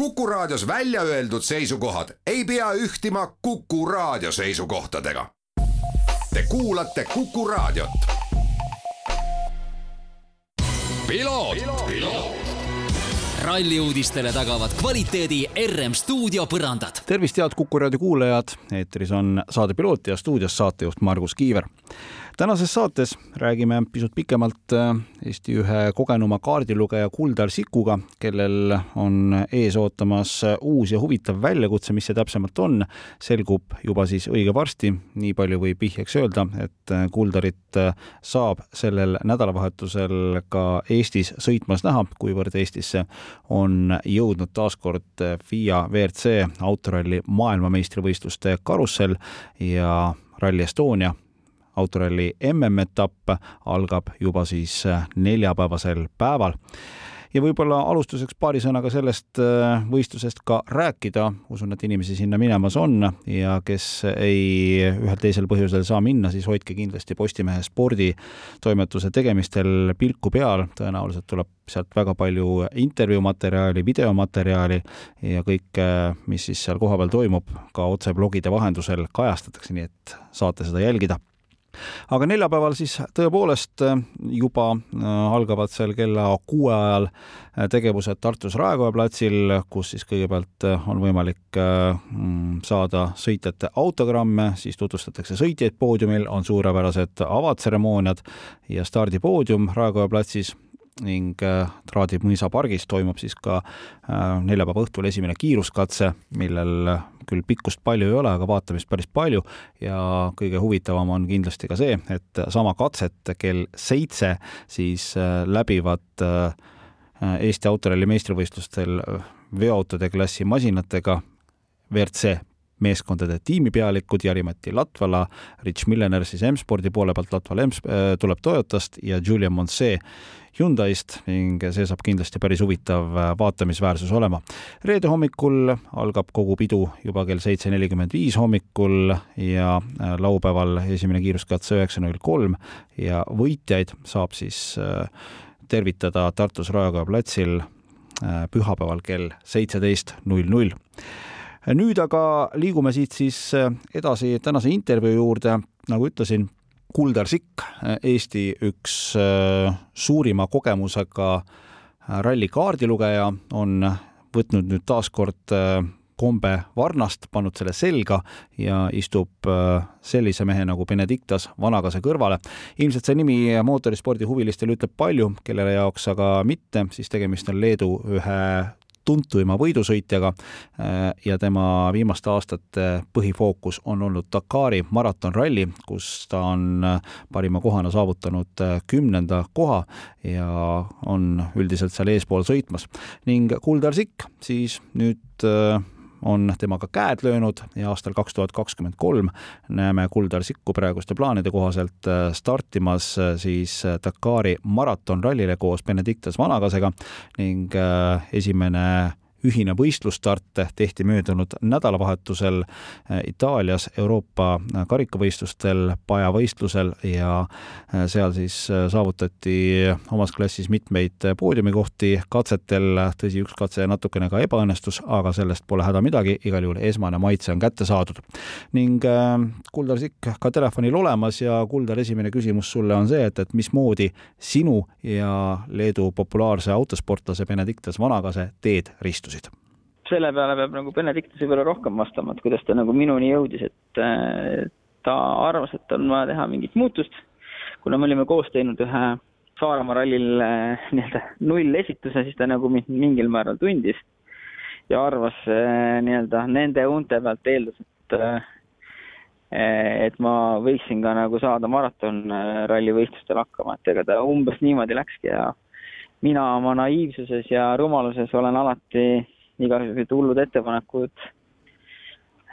Kuku Raadios välja öeldud seisukohad ei pea ühtima Kuku Raadio seisukohtadega. Te kuulate Kuku Raadiot. ralli uudistele tagavad kvaliteedi RM stuudio põrandad. tervist, head Kuku raadio kuulajad, eetris on saade Piloot ja stuudios saatejuht Margus Kiiver tänases saates räägime pisut pikemalt äh, Eesti ühe kogenuma kaardilugeja Kuldar Sikuga, kellel on ees ootamas uus ja huvitav väljakutse, mis see täpsemalt on, selgub juba siis õige varsti. nii palju võib vihjeks öelda, et äh, Kuldarit äh, saab sellel nädalavahetusel ka Eestis sõitmas näha, kuivõrd Eestisse on jõudnud taaskord FIA WRC autoralli maailmameistrivõistluste karussell ja Rally Estonia autoralli MM-etapp algab juba siis äh, neljapäevasel päeval. Ja võib-olla alustuseks paari sõnaga sellest äh, võistlusest ka rääkida, usun, et inimesi sinna minemas on ja kes ei ühel teisel põhjusel saa minna, siis hoidke kindlasti Postimehe sporditoimetuse tegemistel pilku peal, tõenäoliselt tuleb sealt väga palju intervjuumaterjali, videomaterjali ja kõike, mis siis seal kohapeal toimub, ka otseblogide vahendusel kajastatakse, nii et saate seda jälgida aga neljapäeval siis tõepoolest äh, juba äh, algavad seal kella kuue ajal äh, tegevused Tartus Raekoja platsil, kus siis kõigepealt on võimalik mm, saada sõitjate autogramme, siis tutvustatakse sõitjaid poodiumil, on suurepärased avatseremooniad ja stardipoodium Raekoja platsis ning Traadi mõisa pargis toimub siis ka neljapäeva õhtul esimene kiiruskatse, millel küll pikkust palju ei ole, aga vaatamist päris palju. Ja kõige huvitavam on kindlasti ka see, et sama katset kell seitse siis äh, läbivad äh, Eesti autoralli meistrivõistlustel veoautode klassi masinatega WRC meeskondade tiimipealikud Jari-Mati Latvala, Rich Millener siis M-spordi poole pealt, Latval M äh, tuleb Toyotast ja Julian Monse Hyundai'st ning see saab kindlasti päris huvitav äh, vaatamisväärsus olema. reede hommikul algab kogu pidu juba kell seitse nelikümmend viis hommikul ja äh, laupäeval esimene kiiruskatse üheksa null kolm ja võitjaid saab siis tervitada Tartus Raekoja platsil pühapäeval kell seitseteist null null nüüd aga liigume siit siis edasi tänase intervjuu juurde, nagu ütlesin, Kuldar Sikk, Eesti üks äh, suurima kogemusega äh, ralli kaardilugeja, on võtnud nüüd taas kord äh, kombe varnast, pannud selle selga ja istub sellise mehe nagu Benedictas Vanagase kõrvale. ilmselt see nimi mootorispordi huvilistele ütleb palju, kellele jaoks aga mitte, siis tegemist on Leedu ühe tuntuima võidusõitjaga äh, ja tema viimaste aastate põhifookus on olnud Dakari maratonralli, kus ta on äh, parima kohana saavutanud äh, kümnenda koha ja on üldiselt seal eespool sõitmas. ning Kuldar Sikk siis nüüd on temaga käed löönud ja aastal kaks tuhat kakskümmend kolm näeme Kuldar Sikku praeguste plaanide kohaselt äh, startimas äh, siis äh, Dakari maratonrallile koos Benedictus Vanagasega ning esimene ühine võistlusstart tehti möödunud nädalavahetusel eh, Itaalias Euroopa karikavõistlustel, pajavõistlusel ja eh, seal siis eh, saavutati omas klassis mitmeid poodiumikohti katsetel, tõsi, üks katse natukene ka ebaõnnestus, aga sellest pole häda midagi, igal juhul esmane maitse on kätte saadud. ning Kuldar Sikk ka telefonil olemas ja Kuldar, esimene küsimus sulle on see, et, et mismoodi sinu ja Leedu populaarse autosportlase Benedictus Vanagase teed ristusid? Juhtusid? selle peale peab nagu Benedictus võib-olla rohkem vastama, et kuidas ta nagu minuni jõudis, et äh, ta arvas, et on vaja teha mingit muutust, kuna me olime koos teinud ühe Saaremaa rallil äh, nii-öelda nullesituse, siis ta nagu mind mingil määral tundis ja arvas äh, nii-öelda nende unte pealt eeldas, et et ma võiksin ka nagu saada maratonralli võistlustel hakkama, et ega ta umbes niimoodi läkski ja mina oma naiivsuses ja rumaluses olen alati igasugused hullud ettepanekud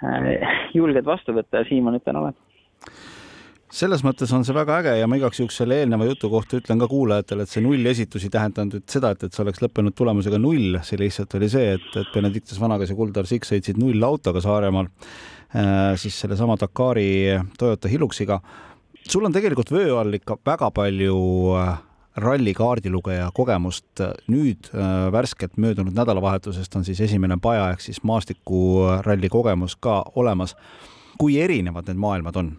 äh, julged vastu võtta ja siin ma nüüd täna olen selles mõttes on see väga äge ja ma igaks juhuks selle eelneva jutu kohta ütlen ka kuulajatele, et see nullesitus ei tähendanud seda, et, et see oleks lõppenud tulemusega null, see lihtsalt oli see, et, et Benedictus Vanagas ja Kuldar Sikk sõitsid nullautoga Saaremaal äh, siis sellesama Dakari Toyota Hiluxiga. sul on tegelikult vöö all ikka väga palju äh, ralli kaardilugeja kogemust. nüüd värskelt möödunud nädalavahetusest on siis esimene paja ehk siis maastikuralli kogemus ka olemas. kui erinevad need maailmad on?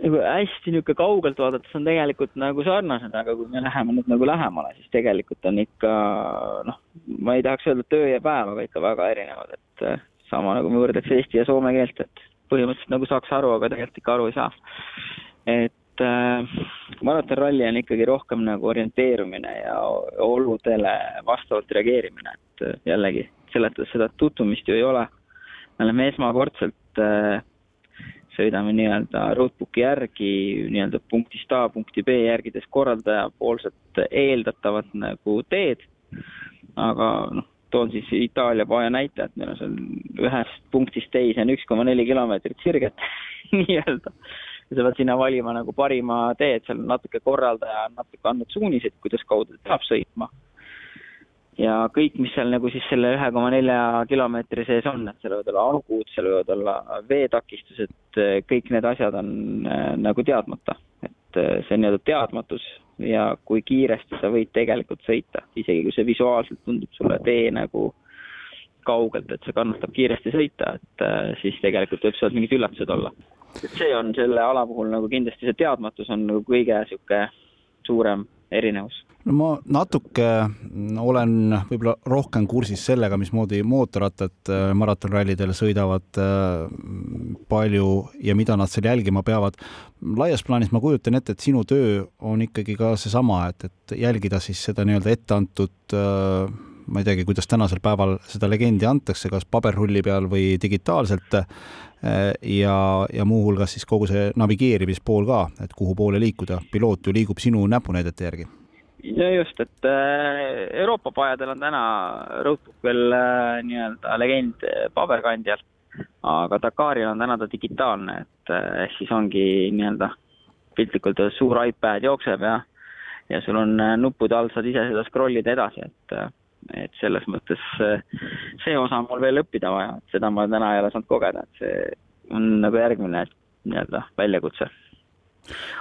nagu hästi niisugune kaugelt vaadates on tegelikult nagu sarnased, aga kui me läheme nüüd nagu lähemale, siis tegelikult on ikka noh, ma ei tahaks öelda töö ja päev, aga ikka väga erinevad, et eh, sama nagu me võrdleks eesti ja soome keelt, et põhimõtteliselt nagu saaks aru, aga tegelikult ikka aru ei saa. et äh, maratonralli on ikkagi rohkem nagu orienteerumine ja oludele vastavalt reageerimine, et eh, jällegi, seletades seda tutvumist ju ei ole. me oleme esmakordselt äh, sõidame nii-öelda roadbook'i järgi nii-öelda punktist A punkti B järgides korraldajapoolset eeldatavat nagu teed. aga noh, toon siis Itaalia paja näite, et meil on seal ühest punktist teise on üks koma neli kilomeetrit sirget nii-öelda. Ja sa pead sinna valima nagu parima tee, et seal natuke korraldaja on natuke andnud suuniseid, kuidas kaudu ta peab sõitma ja kõik, mis seal nagu siis selle ühe koma nelja kilomeetri sees on, et seal võivad olla augud, seal võivad olla veetakistused, kõik need asjad on äh, nagu teadmata. et äh, see on nii-öelda teadmatus ja kui kiiresti sa võid tegelikult sõita, isegi kui see visuaalselt tundub sulle tee nagu kaugelt, et see kannatab kiiresti sõita, et äh, siis tegelikult võib sealt mingid üllatused olla. Et see on selle ala puhul nagu kindlasti see teadmatus on nagu kõige niisugune suurem erinevus no ma natuke olen võib-olla rohkem kursis sellega, mismoodi mootorrattad äh, maratonrallidel sõidavad äh, palju ja mida nad seal jälgima peavad. laias plaanis ma kujutan ette, et sinu töö on ikkagi ka seesama, et, et jälgida siis seda nii-öelda etteantud äh, ma ei teagi, kuidas tänasel päeval seda legendi antakse, kas paberrulli peal või digitaalselt ja, ja muuhulgas siis kogu see navigeerimispool ka, et kuhu poole liikuda. piloot ju liigub sinu näpunäidete järgi ja just, et äh, Euroopa pajadel on täna Roadbook veel äh, nii-öelda legend paberkandjal, aga Dakaril on täna ta digitaalne, et ehk siis ongi nii-öelda piltlikult öeldes suur iPad jookseb ja ja sul on nuppude all, saad ise seda scroll ida edasi, et et selles mõttes see osa on mul veel õppida vaja, et seda ma täna ei ole saanud kogeda, et see on nagu järgmine nii-öelda väljakutse.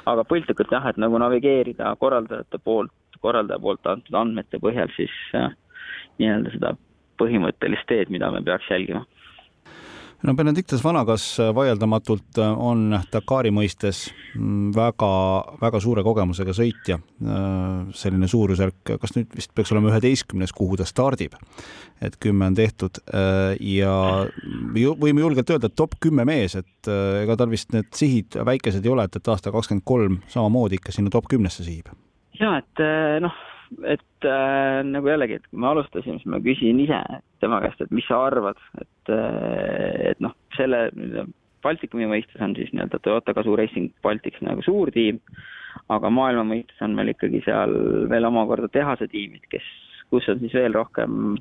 aga piltlikult jah, et nagu navigeerida korraldajate poolt korraldaja poolt antud andmete põhjal siis äh, nii-öelda seda põhimõttelist teed, mida me peaks jälgima no Benedictus Vanagas vaieldamatult on Dakari mõistes väga, väga suure kogemusega sõitja. selline suurusjärk, kas nüüd vist peaks olema üheteistkümnes, kuhu ta stardib. et kümme on tehtud ja võime julgelt öelda, et top kümme mees, et ega tal vist need sihid väikesed ei ole, et, et aasta kakskümmend kolm samamoodi ikka sinna top kümnesse sihib ja et noh, et äh, nagu jällegi, et kui me alustasime, siis ma küsin ise tema käest, et mis sa arvad, et, eh, et noh, selle Baltikumi mõistes on siis nii-öelda Toyota Gazoo Racing Baltics nagu suur tiim, aga maailma mõistes on meil ikkagi seal veel omakorda tehase tiimid, kes, kus on siis veel rohkem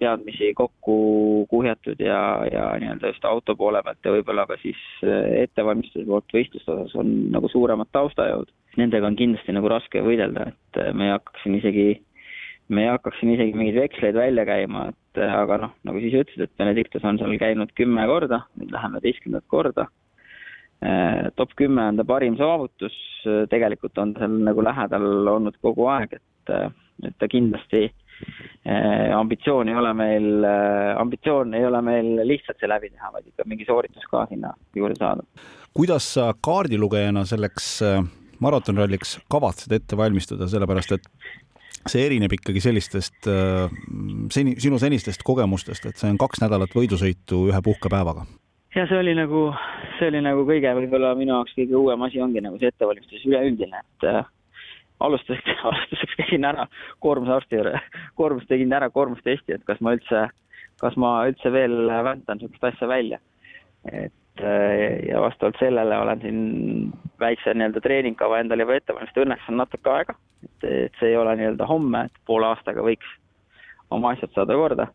teadmisi kokku kuhjatud ja, ja nii-öelda just auto poole pealt ja võib-olla ka siis ettevalmistuse poolt võistluste osas on nagu suuremad taustajõud nendega on kindlasti nagu raske võidelda, et äh, me ei hakkaks siin isegi, me ei hakkaks siin isegi mingeid veksleid välja käima, et äh, aga noh, nagu sa ise ütlesid, et Benedictus on seal käinud kümme korda, nüüd läheme teistkümnendat korda. Äh, top kümme on ta parim saavutus, tegelikult on seal nagu lähedal olnud kogu aeg, et, et ta kindlasti ambitsioon ei ole meil, ambitsioon ei ole meil lihtsalt see läbi teha, vaid ikka mingi sooritus ka sinna juurde saada. kuidas sa kaardilugejana selleks maratonralliks kavatsed ette valmistuda, sellepärast et see erineb ikkagi sellistest äh, seni, sinu senistest kogemustest, et see on kaks nädalat võidusõitu ühe puhkepäevaga? ja see oli nagu, see oli nagu kõige võib-olla minu jaoks kõige uuem asi ongi nagu see ettevalmistus üleüldine, et äh, alustuseks, alustuseks käisin ära koormusarsti juurde, koormus, tegin ära koormustesti, et kas ma üldse, kas ma üldse veel väntan niisugust asja välja. et Äh, ja vastavalt sellele olen siin väikse nii-öelda treeningkava endale juba ette valmistanud, õnneks on natuke aega, et, et see ei ole nii-öelda homme, et poole aastaga võiks oma asjad saada korda.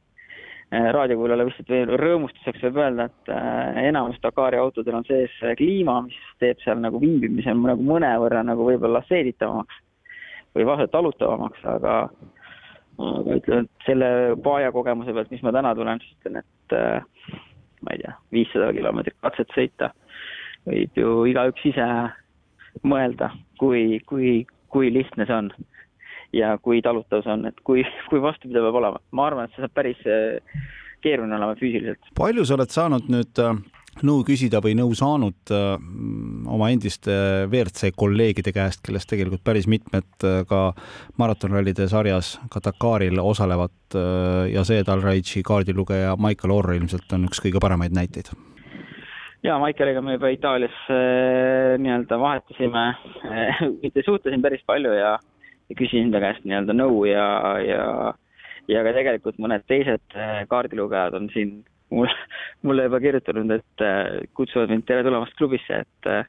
Äh, raadiokuulajale lihtsalt veel rõõmustuseks võib öelda, et äh, enamus Dakari autodel on sees kliima, mis teeb seal nagu viibimise nagu mõnevõrra nagu võib-olla seeditavamaks või vahel talutavamaks, aga aga ütleme, et selle paia kogemuse pealt, mis ma täna tulen, siis ütlen, et ma ei tea, viissada kilomeetrit katset sõita, võib ju igaüks ise mõelda, kui, kui, kui lihtne see on ja kui talutav see on, et kui, kui vastupidav peab olema. ma arvan, et see saab päris keeruline olema füüsiliselt. palju sa oled saanud nüüd nõu küsida või nõu saanud äh, oma endiste WRC kolleegide käest, kellest tegelikult päris mitmed äh, ka maratonrallide sarjas, ka Dakaril osalevad äh, ja see Dalraidži kaardilugeja Michael Orr ilmselt on üks kõige paremaid näiteid. ja Michaeliga me juba Itaalias nii-öelda vahetasime, mitte suhtlesin päris palju ja, ja küsisin ta käest nii-öelda nõu ja, ja ja ka tegelikult mõned teised kaardilugejad on siin mul, mulle juba kirjutanud, et äh, kutsuvad mind tere tulemast klubisse, et äh,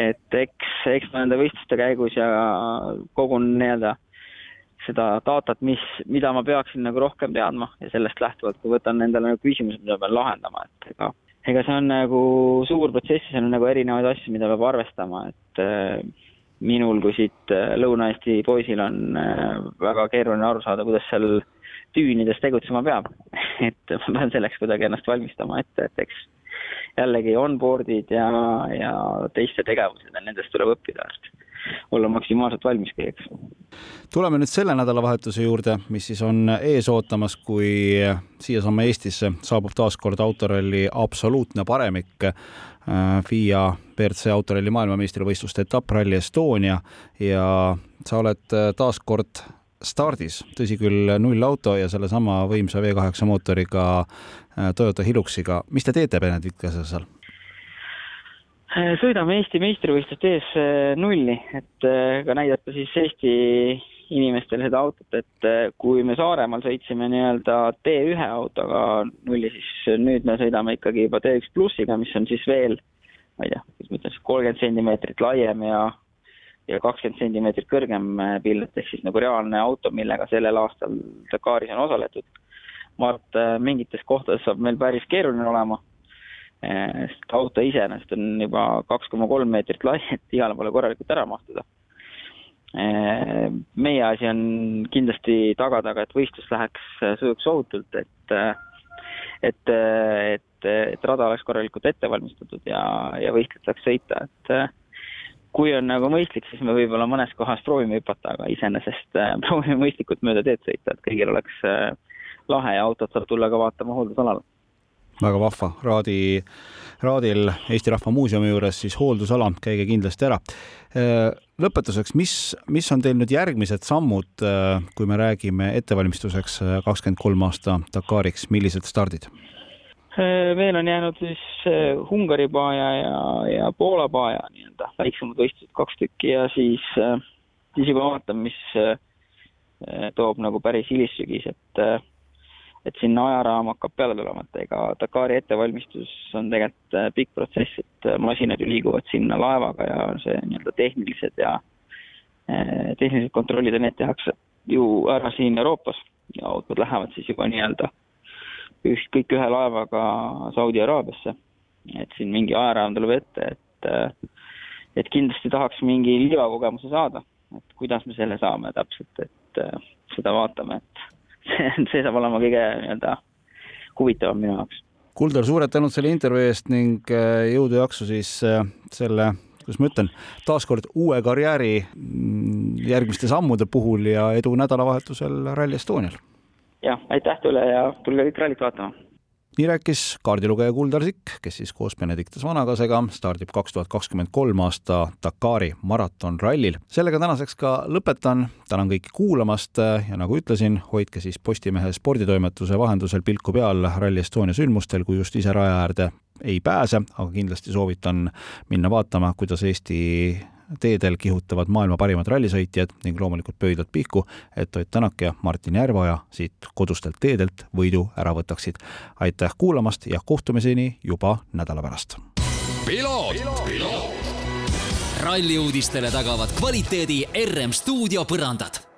et eks, eks ma nende võistluste käigus ja kogun nii-öelda seda datat, mis, mida ma peaksin nagu rohkem teadma ja sellest lähtuvalt, kui võtan endale nagu küsimused, mida pean lahendama, et ega ega see on nagu suur protsess, seal on nagu erinevaid asju, mida peab arvestama, et äh, minul kui siit Lõuna-Eesti poisil on väga keeruline aru saada, kuidas seal tüünides tegutsema peab. et ma pean selleks kuidagi ennast valmistama ette, et eks jällegi onboard'id ja, ja teiste tegevused ja nendest tuleb õppida, et olla maksimaalselt valmis kõigeks. tuleme nüüd selle nädalavahetuse juurde, mis siis on ees ootamas, kui siiasamma Eestisse saabub taas kord autoralli absoluutne paremik äh, FIA WRC autoralli maailmameistrivõistluste etapp Rally Estonia ja sa oled äh, taas kord stardis, tõsi küll, nullauto ja sellesama võimsa V8 mootoriga äh, Toyota Hiluxiga. mis te teete, Benedikt Käser seal? Äh, sõidame Eesti meistrivõistluste ees äh, nulli, et ka näidata siis Eesti inimestele seda autot, et kui me Saaremaal sõitsime nii-öelda T1 autoga nulli, siis nüüd me sõidame ikkagi juba T1 plussiga, mis on siis veel, ma ei tea, kuidas ma ütlen kolmkümmend sentimeetrit laiem ja ja kakskümmend sentimeetrit kõrgem äh, pilt, ehk siis nagu reaalne auto, millega sellel aastal Dakaris on osaletud. ma arvan, et äh, mingites kohtades saab meil päris keeruline olema, äh, sest auto iseenesest on juba kaks koma kolm meetrit lai, et igale poole korralikult ära mahtuda. meie asi on kindlasti tagada ka, et võistlus läheks, sujuks ohutult, et et, et, et rada oleks korralikult ette valmistatud ja, ja võistlejad saaks sõita, et kui on nagu mõistlik, siis me võib-olla mõnes kohas proovime hüpata, aga iseenesest äh, proovime mõistlikult mööda teed sõita, et kõigil oleks äh, lahe ja autot saab tulla ka vaatama hooldusalal. väga vahva, Raadi, Raadil Eesti Rahva Muuseumi juures siis hooldusala, käige kindlasti ära. Äh, lõpetuseks, mis, mis on teil nüüd järgmised sammud, kui me räägime ettevalmistuseks kakskümmend kolm aasta Dakariks, millised stardid? Veel on jäänud siis Ungari paja ja, ja Poola paja nii-öelda, väiksemad võistlused kaks tükki ja siis, siis juba vaatame, mis toob nagu päris hilissügis, et et sinna ajaraam hakkab peale tulema, et ega Dakari ettevalmistus on tegelikult pikk protsess, et masinad ju liiguvad sinna laevaga ja see nii-öelda tehnilised ja tehnilised kontrollid ja need tehakse ju ära siin Euroopas ja autod lähevad siis juba nii-öelda üks, kõik ühe laevaga Saudi Araabiasse. et siin mingi ajaraam tuleb ette, et, et kindlasti tahaks mingi liivakogemuse saada, et kuidas me selle saame täpselt, et seda vaatame, et see, see saab olema kõige nii-öelda huvitavam minu jaoks. Kuldar, suured tänud selle intervjuu eest ning äh, jõudu ja jaksu siis äh, selle kuidas ma ütlen, taaskord uue karjääri mm, järgmiste sammude puhul ja edu nädalavahetusel Rally Estonial jah, aitäh teile ja tulge kõik rallit vaatama nii rääkis kaardilugeja Kuldar Sikk, kes siis koos Benedictus Vanakasega stardib kaks tuhat kakskümmend kolm aasta Dakari maratonrallil. sellega tänaseks ka lõpetan, tänan kõiki kuulamast ja nagu ütlesin, hoidke siis Postimehe sporditoimetuse vahendusel pilku peal Rally Estonia sündmustel, kui just ise raja äärde ei pääse, aga kindlasti soovitan minna vaatama, kuidas Eesti teedel kihutavad maailma parimad rallisõitjad ning loomulikult pöidlad pihku, et Ott Tänak ja Martin Järveoja siit kodustelt teedelt võidu ära võtaksid. aitäh kuulamast ja kohtumiseni juba nädala pärast. ralli uudistele tagavad kvaliteedi RM stuudio põrandad